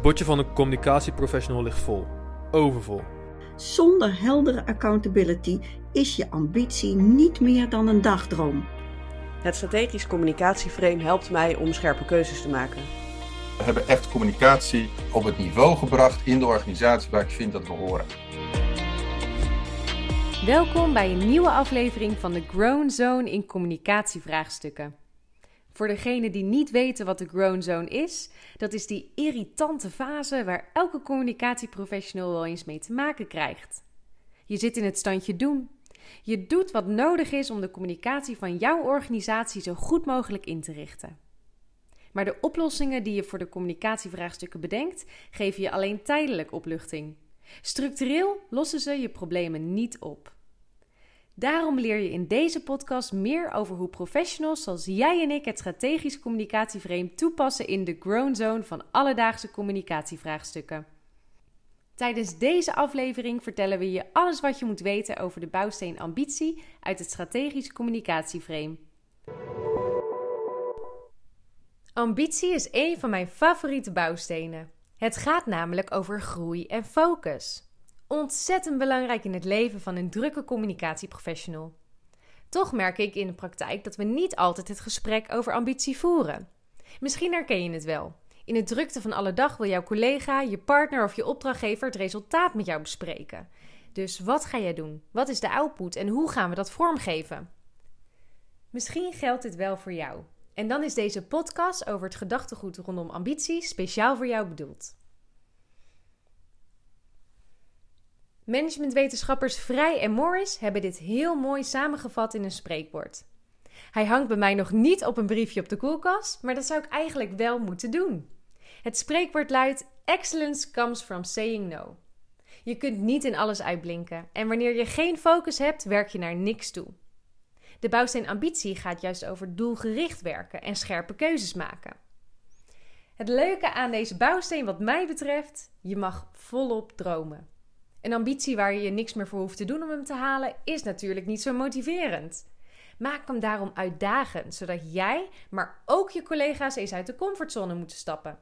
Het bordje van een communicatieprofessional ligt vol. Overvol. Zonder heldere accountability is je ambitie niet meer dan een dagdroom. Het strategisch communicatieframe helpt mij om scherpe keuzes te maken. We hebben echt communicatie op het niveau gebracht in de organisatie waar ik vind dat we horen. Welkom bij een nieuwe aflevering van de Grown Zone in communicatievraagstukken. Voor degenen die niet weten wat de Grown Zone is, dat is die irritante fase waar elke communicatieprofessional wel eens mee te maken krijgt. Je zit in het standje doen. Je doet wat nodig is om de communicatie van jouw organisatie zo goed mogelijk in te richten. Maar de oplossingen die je voor de communicatievraagstukken bedenkt, geven je alleen tijdelijk opluchting. Structureel lossen ze je problemen niet op. Daarom leer je in deze podcast meer over hoe professionals zoals jij en ik het strategisch communicatieframe toepassen in de grown zone van alledaagse communicatievraagstukken. Tijdens deze aflevering vertellen we je alles wat je moet weten over de bouwsteen ambitie uit het strategisch communicatieframe. Ambitie is een van mijn favoriete bouwstenen. Het gaat namelijk over groei en focus. Ontzettend belangrijk in het leven van een drukke communicatieprofessional. Toch merk ik in de praktijk dat we niet altijd het gesprek over ambitie voeren. Misschien herken je het wel. In de drukte van alle dag wil jouw collega, je partner of je opdrachtgever het resultaat met jou bespreken. Dus wat ga jij doen? Wat is de output en hoe gaan we dat vormgeven? Misschien geldt dit wel voor jou. En dan is deze podcast over het gedachtegoed rondom ambitie speciaal voor jou bedoeld. Managementwetenschappers Vrij en Morris hebben dit heel mooi samengevat in een spreekwoord. Hij hangt bij mij nog niet op een briefje op de koelkast, maar dat zou ik eigenlijk wel moeten doen. Het spreekwoord luidt: Excellence comes from saying no. Je kunt niet in alles uitblinken en wanneer je geen focus hebt, werk je naar niks toe. De bouwsteen ambitie gaat juist over doelgericht werken en scherpe keuzes maken. Het leuke aan deze bouwsteen, wat mij betreft, je mag volop dromen. Een ambitie waar je niks meer voor hoeft te doen om hem te halen, is natuurlijk niet zo motiverend. Maak hem daarom uitdagend, zodat jij, maar ook je collega's eens uit de comfortzone moeten stappen.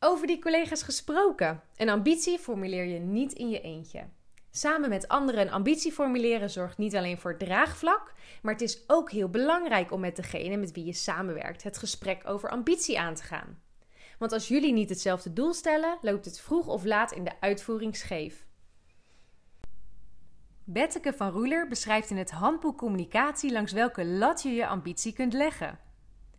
Over die collega's gesproken. Een ambitie formuleer je niet in je eentje. Samen met anderen een ambitie formuleren zorgt niet alleen voor draagvlak, maar het is ook heel belangrijk om met degene met wie je samenwerkt het gesprek over ambitie aan te gaan. Want als jullie niet hetzelfde doel stellen, loopt het vroeg of laat in de uitvoering scheef. Betteke van Roeler beschrijft in het handboek communicatie langs welke lat je je ambitie kunt leggen.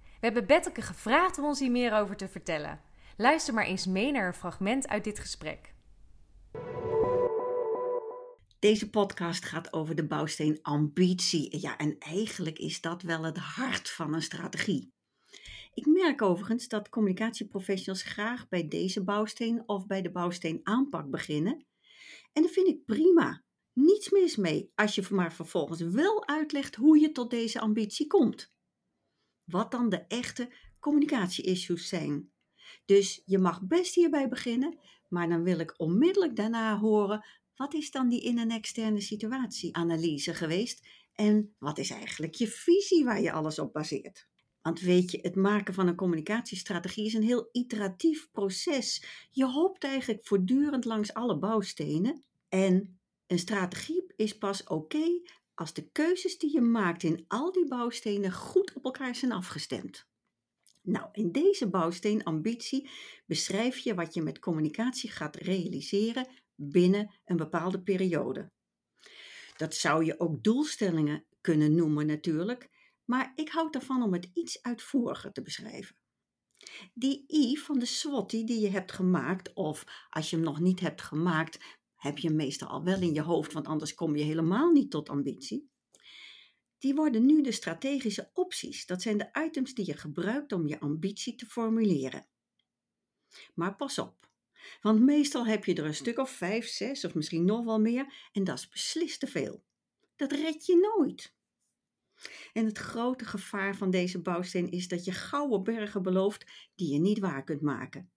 We hebben Betteke gevraagd om ons hier meer over te vertellen. Luister maar eens mee naar een fragment uit dit gesprek. Deze podcast gaat over de bouwsteen ambitie. Ja, en eigenlijk is dat wel het hart van een strategie. Ik merk overigens dat communicatieprofessionals graag bij deze bouwsteen of bij de bouwsteen aanpak beginnen. En dat vind ik prima. Niets mis mee als je maar vervolgens wel uitlegt hoe je tot deze ambitie komt. Wat dan de echte communicatie-issues zijn. Dus je mag best hierbij beginnen, maar dan wil ik onmiddellijk daarna horen wat is dan die in- en externe situatieanalyse geweest en wat is eigenlijk je visie waar je alles op baseert. Want weet je, het maken van een communicatiestrategie is een heel iteratief proces. Je hopt eigenlijk voortdurend langs alle bouwstenen. En een strategie is pas oké als de keuzes die je maakt in al die bouwstenen goed op elkaar zijn afgestemd. Nou, in deze bouwsteen ambitie beschrijf je wat je met communicatie gaat realiseren binnen een bepaalde periode. Dat zou je ook doelstellingen kunnen noemen natuurlijk, maar ik houd ervan om het iets uitvoeriger te beschrijven. Die I van de SWOT die je hebt gemaakt, of als je hem nog niet hebt gemaakt, heb je hem meestal al wel in je hoofd, want anders kom je helemaal niet tot ambitie. Die worden nu de strategische opties. Dat zijn de items die je gebruikt om je ambitie te formuleren. Maar pas op, want meestal heb je er een stuk of vijf, zes of misschien nog wel meer en dat is beslist te veel. Dat red je nooit. En het grote gevaar van deze bouwsteen is dat je gouden bergen belooft die je niet waar kunt maken.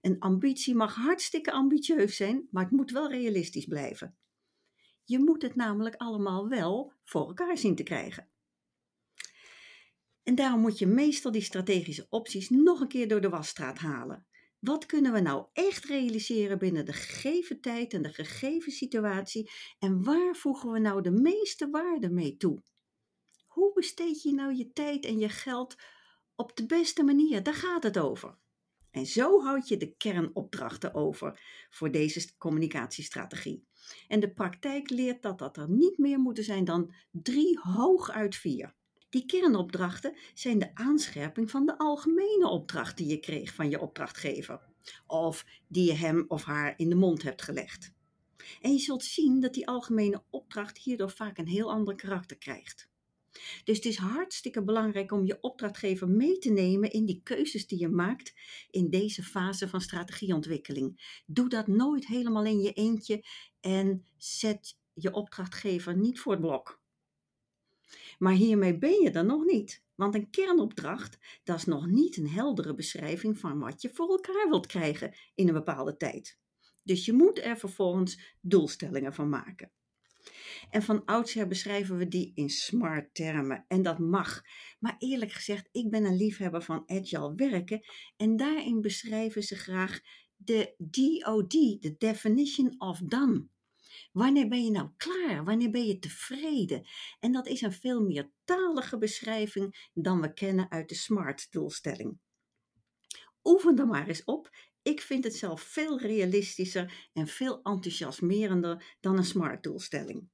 Een ambitie mag hartstikke ambitieus zijn, maar het moet wel realistisch blijven. Je moet het namelijk allemaal wel voor elkaar zien te krijgen. En daarom moet je meestal die strategische opties nog een keer door de wasstraat halen. Wat kunnen we nou echt realiseren binnen de gegeven tijd en de gegeven situatie? En waar voegen we nou de meeste waarde mee toe? Hoe besteed je nou je tijd en je geld op de beste manier? Daar gaat het over. En zo houd je de kernopdrachten over voor deze communicatiestrategie. En de praktijk leert dat dat er niet meer moeten zijn dan drie, hooguit vier. Die kernopdrachten zijn de aanscherping van de algemene opdracht die je kreeg van je opdrachtgever, of die je hem of haar in de mond hebt gelegd. En je zult zien dat die algemene opdracht hierdoor vaak een heel ander karakter krijgt. Dus het is hartstikke belangrijk om je opdrachtgever mee te nemen in die keuzes die je maakt in deze fase van strategieontwikkeling. Doe dat nooit helemaal in je eentje en zet je opdrachtgever niet voor het blok. Maar hiermee ben je er nog niet. Want een kernopdracht, dat is nog niet een heldere beschrijving van wat je voor elkaar wilt krijgen in een bepaalde tijd. Dus je moet er vervolgens doelstellingen van maken. En van oudsher beschrijven we die in smart termen. En dat mag. Maar eerlijk gezegd, ik ben een liefhebber van agile werken. En daarin beschrijven ze graag de DOD, de Definition of Done. Wanneer ben je nou klaar? Wanneer ben je tevreden? En dat is een veel meer talige beschrijving dan we kennen uit de SMART-doelstelling. Oefen er maar eens op. Ik vind het zelf veel realistischer en veel enthousiasmerender dan een SMART-doelstelling.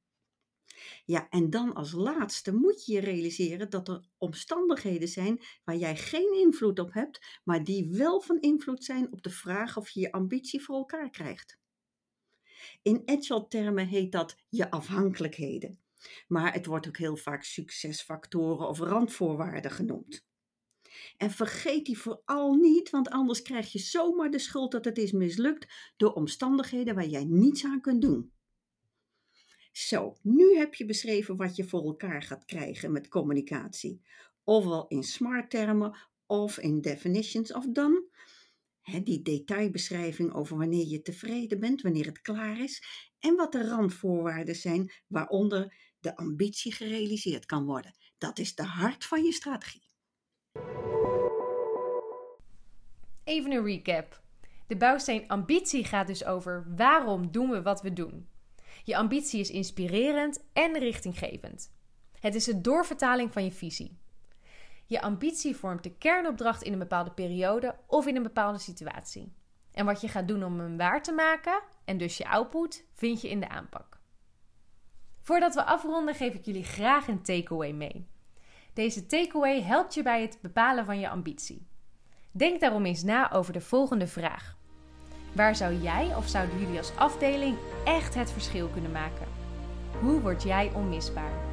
Ja, en dan als laatste moet je je realiseren dat er omstandigheden zijn waar jij geen invloed op hebt, maar die wel van invloed zijn op de vraag of je je ambitie voor elkaar krijgt. In agile-termen heet dat je afhankelijkheden. Maar het wordt ook heel vaak succesfactoren of randvoorwaarden genoemd. En vergeet die vooral niet, want anders krijg je zomaar de schuld dat het is mislukt door omstandigheden waar jij niets aan kunt doen. Zo, nu heb je beschreven wat je voor elkaar gaat krijgen met communicatie. Ofwel in smart termen of in definitions of done die detailbeschrijving over wanneer je tevreden bent, wanneer het klaar is en wat de randvoorwaarden zijn waaronder de ambitie gerealiseerd kan worden. Dat is de hart van je strategie. Even een recap. De bouwsteen ambitie gaat dus over waarom doen we wat we doen. Je ambitie is inspirerend en richtinggevend. Het is de doorvertaling van je visie. Je ambitie vormt de kernopdracht in een bepaalde periode of in een bepaalde situatie. En wat je gaat doen om hem waar te maken, en dus je output, vind je in de aanpak. Voordat we afronden, geef ik jullie graag een takeaway mee. Deze takeaway helpt je bij het bepalen van je ambitie. Denk daarom eens na over de volgende vraag. Waar zou jij of zouden jullie als afdeling echt het verschil kunnen maken? Hoe word jij onmisbaar?